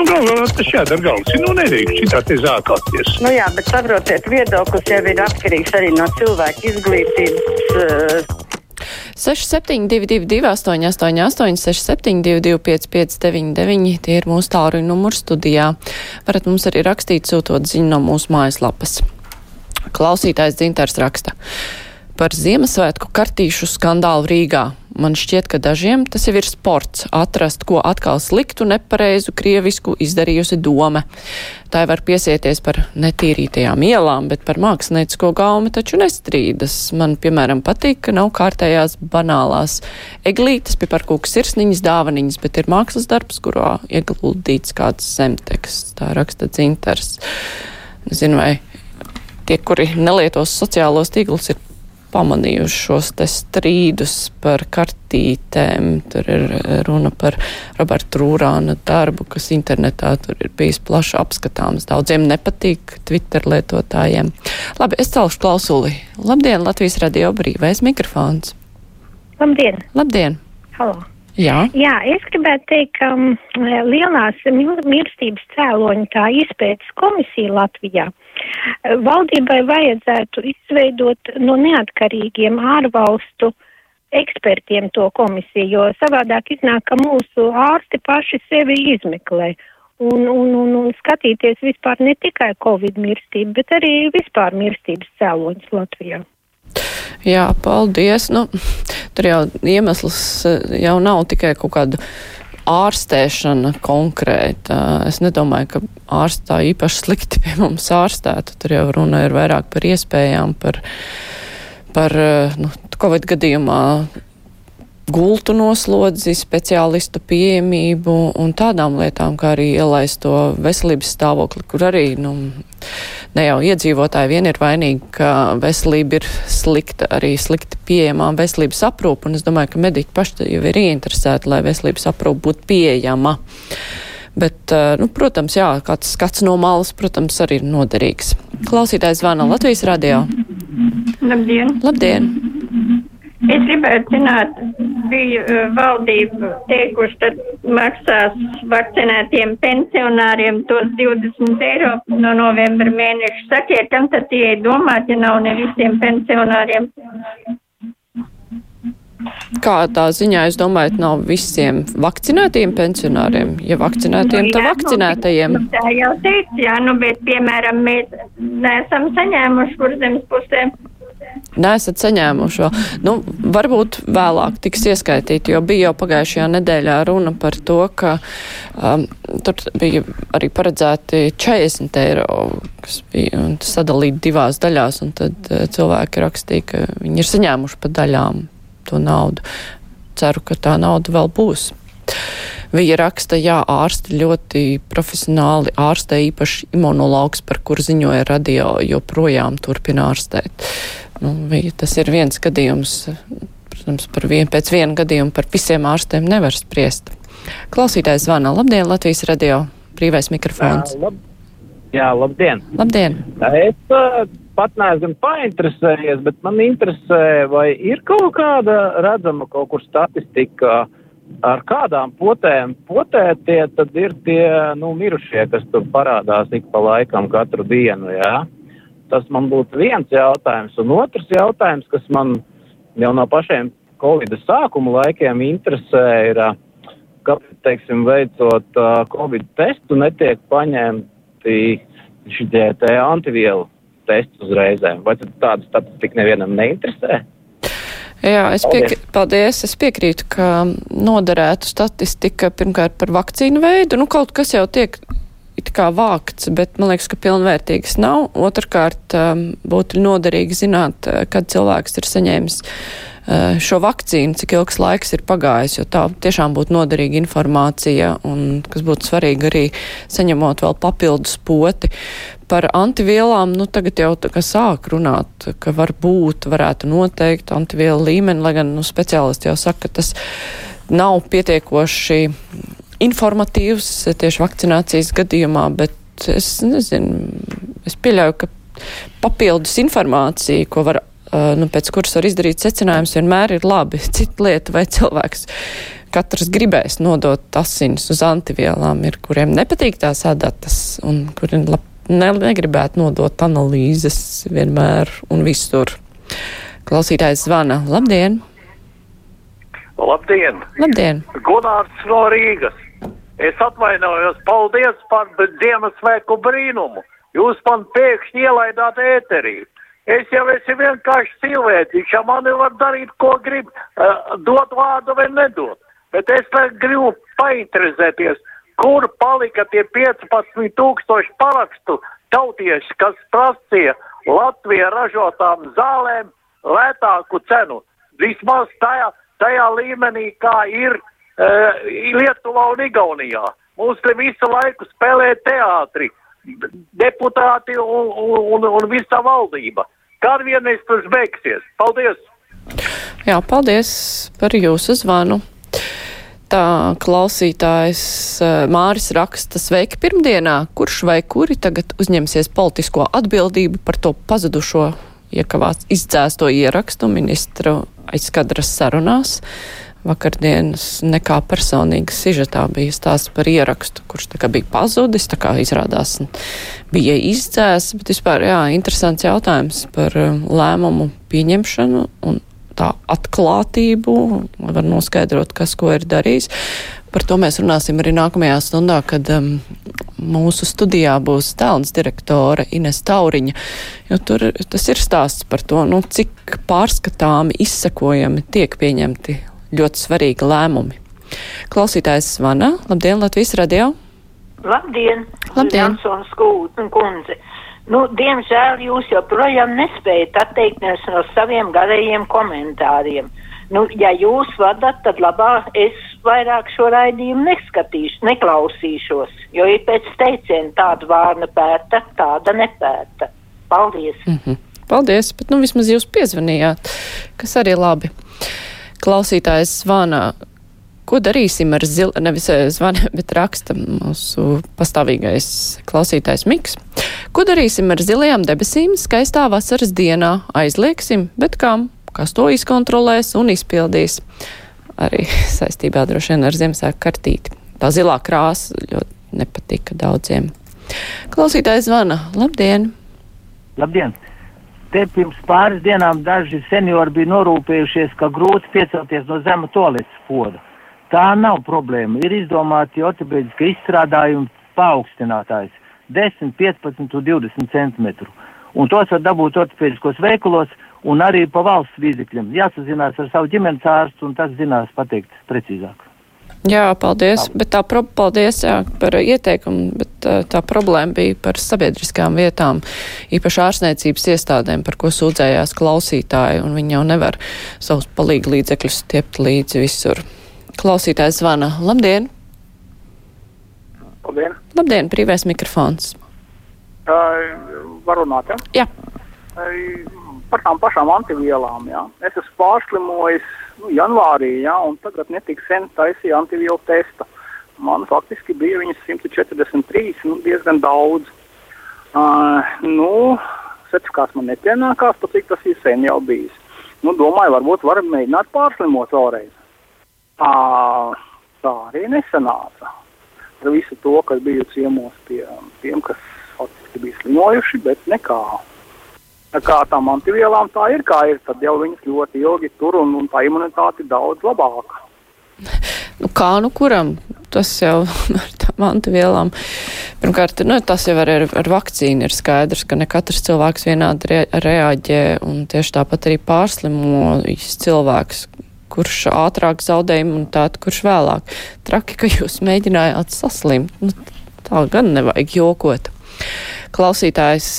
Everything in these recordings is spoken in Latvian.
nu, galvā tas jādara galvas. Nu, nedrīkst šitā te zākāties. Nu jā, bet saprotiet, viedoklis jau ir atkarīgs arī no cilvēka izglītības. Uh, 6722, 888, 672, 559, tie ir mūsu tālruņa numuri studijā. Varat mums arī rakstīt, sūtot ziņu no mūsu mājaslapas. Klausītājs Dzintars raksta par Ziemassvētku kartīšu skandālu Rīgā. Man šķiet, ka dažiem tas jau ir sports atrast, ko atkal sliktu, nepareizu, krievisku izdarījusi doma. Tā var piesieties par netīrītajām ielām, bet par māksliniecisko gaumi taču nestrīdas. Man, piemēram, patīk, ka nav kārtējās banālās eglītes, piparkūks sirsniņas, dāvaniņas, bet ir mākslas darbs, kurā ieguldīts kāds zemteksts. Tā raksta dzintars. Nezinu, vai tie, kuri nelietos sociālos tīklus, ir pamanījuši šos strīdus par kartītēm. Tur ir runa par Robertu Rūrāna darbu, kas internetā tur ir bijis plaši apskatāms. Daudziem nepatīk Twitter lietotājiem. Labi, es celšu klausuli. Labdien, Latvijas radio brīvais mikrofons. Labdien! Labdien! Halo! Jā. Jā, es gribētu teikt, ka um, lielās mirstības cēloņu tā izpētes komisija Latvijā valdībai vajadzētu izveidot no neatkarīgiem ārvalstu ekspertiem to komisiju, jo savādāk iznāk, ka mūsu ārsti paši sevi izmeklē. Un, un, un, un skatīties vispār ne tikai covid mirstību, bet arī vispār mirstības cēloņus Latvijā. Jā, paldies. Nu, tur jau iemesls eh, jau nav tikai kaut kāda ārstēšana konkrēta. Es nedomāju, ka ārstā īpaši slikti pie mums ārstētu. Tur jau runa ir vairāk par iespējām, par, par nu, Covid gadījumā gultu noslodzi, speciālistu pieejamību un tādām lietām, kā arī ielaist to veselības stāvokli, kur arī, nu, ne jau iedzīvotāji vien ir vainīgi, ka veselība ir slikta, arī slikti pieejamā veselības aprūpa, un es domāju, ka mediķi paši jau ir ieinteresēti, lai veselības aprūpa būtu pieejama. Bet, eh, nu, protams, jā, kāds skats no malas, protams, arī ir noderīgs. Klausītājs zvana Latvijas radio. Labdien! Labdien! Es gribētu zināt, bija uh, valdība teikuši, tad maksās vakcinētiem pensionāriem tos 20 eiro no novembra mēneša. Sakiet, kam tad tie ir domāti, ja nav ne visiem pensionāriem? Kādā ziņā jūs domājat, nav visiem vakcinētiem pensionāriem? Ja vakcinētiem, tad vakcinētajiem. Nu, tā jau teica, jā, nu, bet, piemēram, mēs neesam saņēmuši kurzemes pusē Nesat saņēmuši vēl. Nu, varbūt vēlāk tiks ieskaitīti, jo bija jau pagājušajā nedēļā runa par to, ka um, tur bija arī paredzēti 40 eiro, kas bija sadalīti divās daļās, un tad uh, cilvēki rakstīja, ka viņi ir saņēmuši pa daļām to naudu. Ceru, ka tā nauda vēl būs. Viņa raksta, jā, ārsti ļoti profesionāli ārstē, īpaši imunologs, par kur ziņoja radio, joprojām turpina ārstēt. Nu, tas ir viens gadījums. Protams, par vien, pēc viena gadījuma par visiem ārstiem nevar spriest. Klausītājs zvana. Labdien, Latvijas radio. Brīvais mikrofons. Jā, lab, jā labdien. Labdien. Es uh, pat neesmu painteresējies, bet man interesē, vai ir kaut kāda redzama kaut kur statistika, ar kādām potēm potētie tad ir tie, nu, mirušie, kas tur parādās ik pa laikam katru dienu, jā. Tas man būtu viens jautājums. Un otrs jautājums, kas man jau no pašiem Covid sākuma laikiem interesē, ir, kāpēc, teiksim, veicot Covid testu, netiek paņemti šitie te antivielu testi uzreizēm. Vai tad tāda statistika nevienam neinteresē? Jā, es, piek paldies, es piekrītu, ka noderētu statistika pirmkārt par vakcīnu veidu. Nu, kaut kas jau tiek it kā vākts, bet man liekas, ka pilnvērtīgas nav. Otrakārt, um, būtu noderīgi zināt, uh, kad cilvēks ir saņēmis uh, šo vakcīnu, cik ilgs laiks ir pagājis, jo tā tiešām būtu noderīga informācija un, kas būtu svarīgi arī saņemot vēl papildus poti. Par antivielām, nu tagad jau tā kā sāk runāt, ka varbūt varētu noteikt antivielu līmeni, lai gan nu, speciālisti jau saka, ka tas nav pietiekoši informatīvs tieši vakcinācijas gadījumā, bet es nezinu, es pieļauju, ka papildus informācija, ko var, nu, pēc kuras var izdarīt secinājums, vienmēr ir labi. Cita lieta, vai cilvēks katrs gribēs nodot asinis uz antivielām, ir kuriem nepatīk tās adatas un kuri lab, ne, negribētu nodot analīzes vienmēr un visur. Klausītājs zvana. Labdien! Labdien! Labdien! Gunārs no Rīgas. Es atvainojos, paldies par Ziemassvētku brīnumu. Jūs man pēkšņi ielaidāt ēterī. Es jau esmu vienkārši cilvēks, ja mani var darīt, ko grib, uh, dot vārdu vai nedot. Bet es gribu painteresēties, kur palika tie 15 tūkstoši parakstu tautieši, kas prasīja Latvijā ražotām zālēm lētāku cenu. Vismaz tajā, tajā līmenī, kā ir Lietuvā un Igaunijā. Mums te visu laiku spēlē teātri, deputāti un, un, un, visa valdība. Kad vienreiz tas beigsies? Paldies! Jā, paldies par jūsu zvanu. Tā klausītājs eh, Māris raksta sveiki pirmdienā, kurš vai kuri tagad uzņemsies politisko atbildību par to pazudušo iekavās izdzēsto ierakstu ministru aizskadras sarunās. Vakardienas nekā personīga sižetā bija stāsts par ierakstu, kurš tā kā bija pazudis, tā kā izrādās bija izdzēs, bet vispār, jā, interesants jautājums par um, lēmumu pieņemšanu un tā atklātību, var noskaidrot, kas ko ir darījis. Par to mēs runāsim arī nākamajā stundā, kad um, mūsu studijā būs tēlns direktore Ines Tauriņa, jo tur tas ir stāsts par to, nu, cik pārskatāmi, izsakojami tiek pieņemti ļoti svarīgi lēmumi. Klausītājs zvana. Labdien, Latvijas radio! Labdien! Labdien. Jansons kundze! Nu, diemžēl jūs joprojām nespējat atteikties no saviem garajiem komentāriem. Nu, ja jūs vadat, tad labāk es vairāk šo raidījumu neskatīšu, neklausīšos, jo ir pēc teiciena tāda vārna pēta, tāda nepēta. Paldies! Mm -hmm. Paldies, bet nu vismaz jūs piezvanījāt, kas arī labi. Klausītājs zvana. Ko darīsim ar zilu, nevis eh, zvana, bet raksta mūsu pastāvīgais klausītājs Miks. Ko darīsim ar zilajām debesīm skaistā vasaras dienā? Aizlieksim, bet kam? Kas to izkontrolēs un izpildīs? Arī saistībā droši vien ar Ziemassvētku kartīti. Tā zilā krāsa ļoti nepatika daudziem. Klausītājs zvana. Labdien! Labdien! Te pirms pāris dienām daži seniori bija norūpējušies, ka grūti piecelties no zema toaletes poda. Tā nav problēma. Ir izdomāti ortopēdiski izstrādājumi paaugstinātājs 10, 15 un 20 cm. Un tos var dabūt ortopēdiskos veikalos un arī pa valsts līdzekļiem. Jāsazinās ar savu ģimenes ārstu un tas zinās pateikt precīzāk. Jā, paldies. Bet tā, pro, paldies jā, par ieteikumu, bet tā, tā problēma bija par sabiedriskām vietām, īpaši ārstniecības iestādēm, par ko sūdzējās klausītāji, un viņi jau nevar savus palīgu līdzekļus stiept līdzi visur. Klausītājs zvana. Labdien! Labdien! Labdien, brīvais mikrofons. Uh, var runāt, ja? Jā. Uh, par tām pašām antivielām, jā. Es esmu pārslimojis nu, janvārī, jā, un tagad netik sen taisīja antivielu testu. Man faktiski bija viņas 143, nu, diezgan daudz. Uh, nu, certifikāts man nepienākās, pat cik tas ir sen jau bijis. Nu, domāju, varbūt varam mēģināt pārslimot vēlreiz. Uh, tā arī nesanāca. Ar visu to, kas bija ciemos pie tiem, kas faktiski bija slimojuši, bet nekā. Kā tām antivielām tā ir, kā ir, tad jau viņas ļoti ilgi tur un, un tā imunitāte ir daudz labāka. Nu, kā nu kuram? Tas jau ar tām antivielām. Pirmkārt, nu, tas jau ar, ar vakcīnu ir skaidrs, ka ne katrs cilvēks vienādi re, reaģē, un tieši tāpat arī pārslimojas cilvēks, kurš ātrāk zaudē imunitāti, kurš vēlāk. Traki, ka jūs mēģinājāt saslimt. Nu, tā gan nevajag jokot. Klausītājs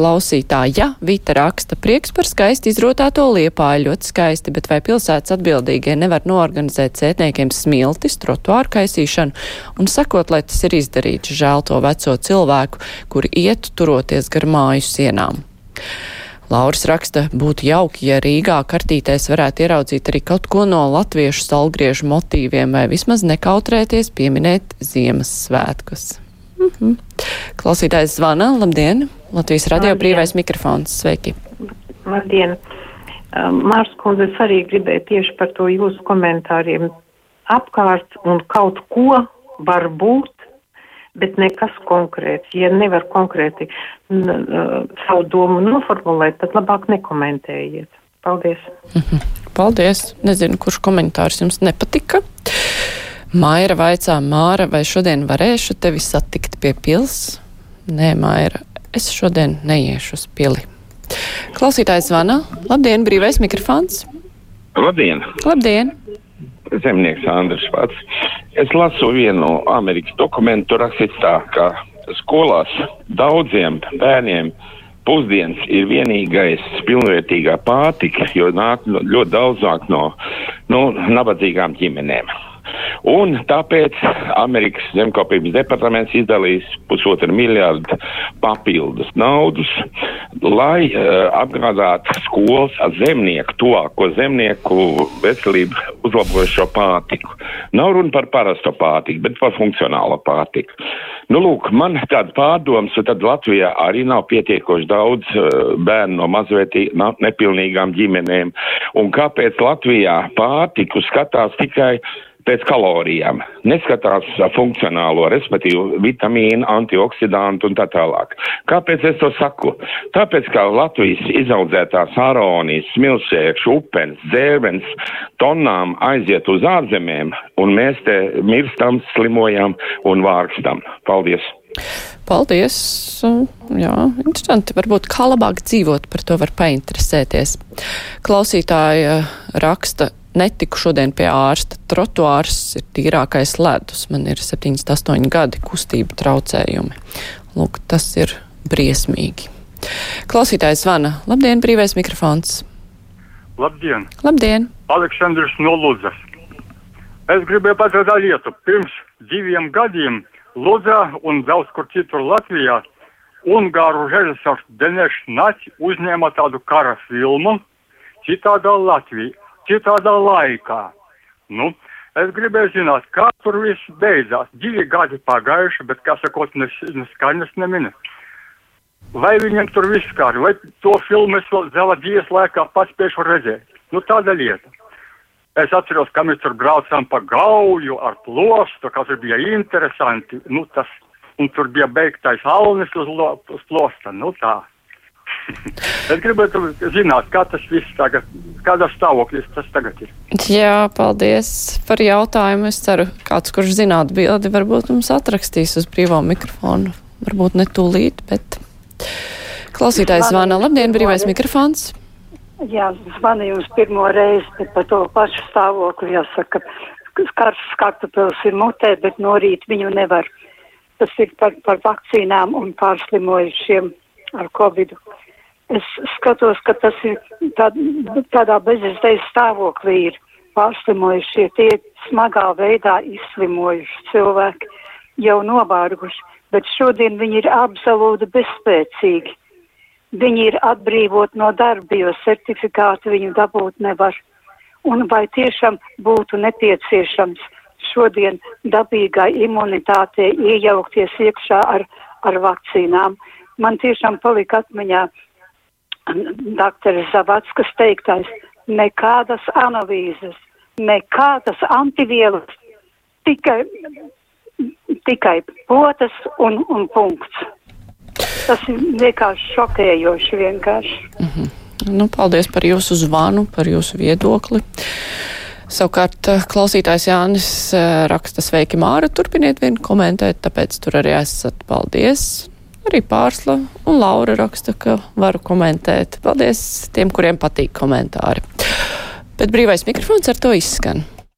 klausītāja Vita raksta prieks par skaisti izrotāto liepāju, ļoti skaisti, bet vai pilsētas atbildīgie nevar noorganizēt cētniekiem smiltis, trotuāru kaisīšanu un sakot, lai tas ir izdarīts, žēl to veco cilvēku, kuri iet turoties gar māju sienām. Lauris raksta, būtu jauki, ja Rīgā kartītēs varētu ieraudzīt arī kaut ko no latviešu salgriežu motīviem vai vismaz nekautrēties pieminēt Ziemassvētkus. Mm -hmm. Klausītājs zvana, labdien! Latvijas radio Labdien. brīvais mikrofons, sveiki! Labdien! Mārs kundze, es arī gribēju tieši par to jūsu komentāriem apkārt un kaut ko var būt, bet nekas konkrēts. Ja nevar konkrēti savu domu noformulēt, tad labāk nekomentējiet. Paldies! Mhm. Paldies! Nezinu, kurš komentārs jums nepatika. Maira vaicā, Māra, vai šodien varēšu tevi satikt pie pils? Nē, Maira, es šodien neiešu uz pili. Klausītājs zvana. Labdien, brīvais mikrofons. Labdien! Labdien! Zemnieks Andris pats. Es lasu vienu Amerikas dokumentu, rakstīts tā, ka skolās daudziem bērniem pusdienas ir vienīgais pilnvērtīgā pārtika, jo nāk ļoti daudz nāk no, no nabadzīgām ģimenēm. Un tāpēc Amerikas zemkopības departaments izdalīs pusotru miljārdu papildus naudas, lai uh, apgādātu skolas ar zemnieku, tuvāko zemnieku veselību uzlabojošo pārtiku. Nav runa par parasto pārtiku, bet par funkcionālo pārtiku. Nu, lūk, man tāda pārdoms, ka tad Latvijā arī nav pietiekoši daudz uh, bērnu no mazvērtīgām, nepilnīgām ģimenēm. Un kāpēc Latvijā pārtiku skatās tikai pēc kalorijām, neskatās funkcionālo, respektīvi vitamīnu, antioksidantu un tā tālāk. Kāpēc es to saku? Tāpēc, ka Latvijas izaudzētās aronijas, smilšēks, upens, dzērvens tonnām aiziet uz ārzemēm, un mēs te mirstam, slimojam un vārkstam. Paldies! Paldies! Jā, interesanti. Varbūt kā labāk dzīvot, par to var painteresēties. Klausītāja raksta, netiku šodien pie ārsta. Trotuārs ir tīrākais ledus. Man ir 78 gadi kustību traucējumi. Lūk, tas ir briesmīgi. Klausītājs zvana. Labdien, brīvais mikrofons. Labdien! Labdien! Aleksandrs no Ludzas. Es gribēju pateikt lietu. Pirms diviem gadiem Ludzā un daudz kur citur Latvijā Ungāru režisors Denešs Nats uzņēma tādu kara filmu citādā Latvijā citādā laikā. Nu, es gribēju zināt, kā tur viss beidzās. Divi gadi pagājuši, bet, kā sakot, ne, ne nemina. Vai viņiem tur viss kā, vai to filmu es vēl zela dzīves laikā pats spēšu redzēt. Nu, tāda lieta. Es atceros, ka mēs tur braucām pa gauju ar plostu, kas bija interesanti. Nu, tas, un tur bija beigtais alnis uz, lo, uz plosta. Nu, tā. Es gribētu zināt, kā tas viss tagad, kādā stāvoklis tas tagad ir. Jā, paldies par jautājumu. Es ceru, kāds, kurš zina atbildi, varbūt mums atrakstīs uz brīvā mikrofonu. Varbūt ne tūlīt, bet klausītājs zvana. Labdien, brīvais mikrofons! Jā, zvanīju jums pirmo reizi par to pašu stāvokli. Jāsaka, karsts kartupels ir mutē, bet no rīta viņu nevar. Tas ir par, par vakcīnām un pārslimojušiem ar covidu. Es skatos, ka tas ir tād, tādā bezizdējas stāvoklī ir pārslimojušie, tie smagā veidā izslimojuši cilvēki, jau novārguši, bet šodien viņi ir absolūti bezspēcīgi. Viņi ir atbrīvot no darba, jo certifikātu viņu dabūt nevar. Un vai tiešām būtu nepieciešams šodien dabīgai imunitātei iejaukties iekšā ar, ar vakcīnām? Man tiešām palika atmiņā doktora Zavackas teiktais, nekādas analīzes, nekādas antivielas, tikai, tikai potas un, un punkts. Tas ir vienkārši šokējoši vienkārši. Mm -hmm. Nu, paldies par jūsu zvanu, par jūsu viedokli. Savukārt eh, klausītājs Jānis eh, raksta sveiki Māra, turpiniet vien komentēt, tāpēc tur arī esat. Paldies! Arī Pārsla un Laura raksta, ka varu komentēt. Paldies tiem, kuriem patīk komentāri. Bet brīvais mikrofons ar to izskan.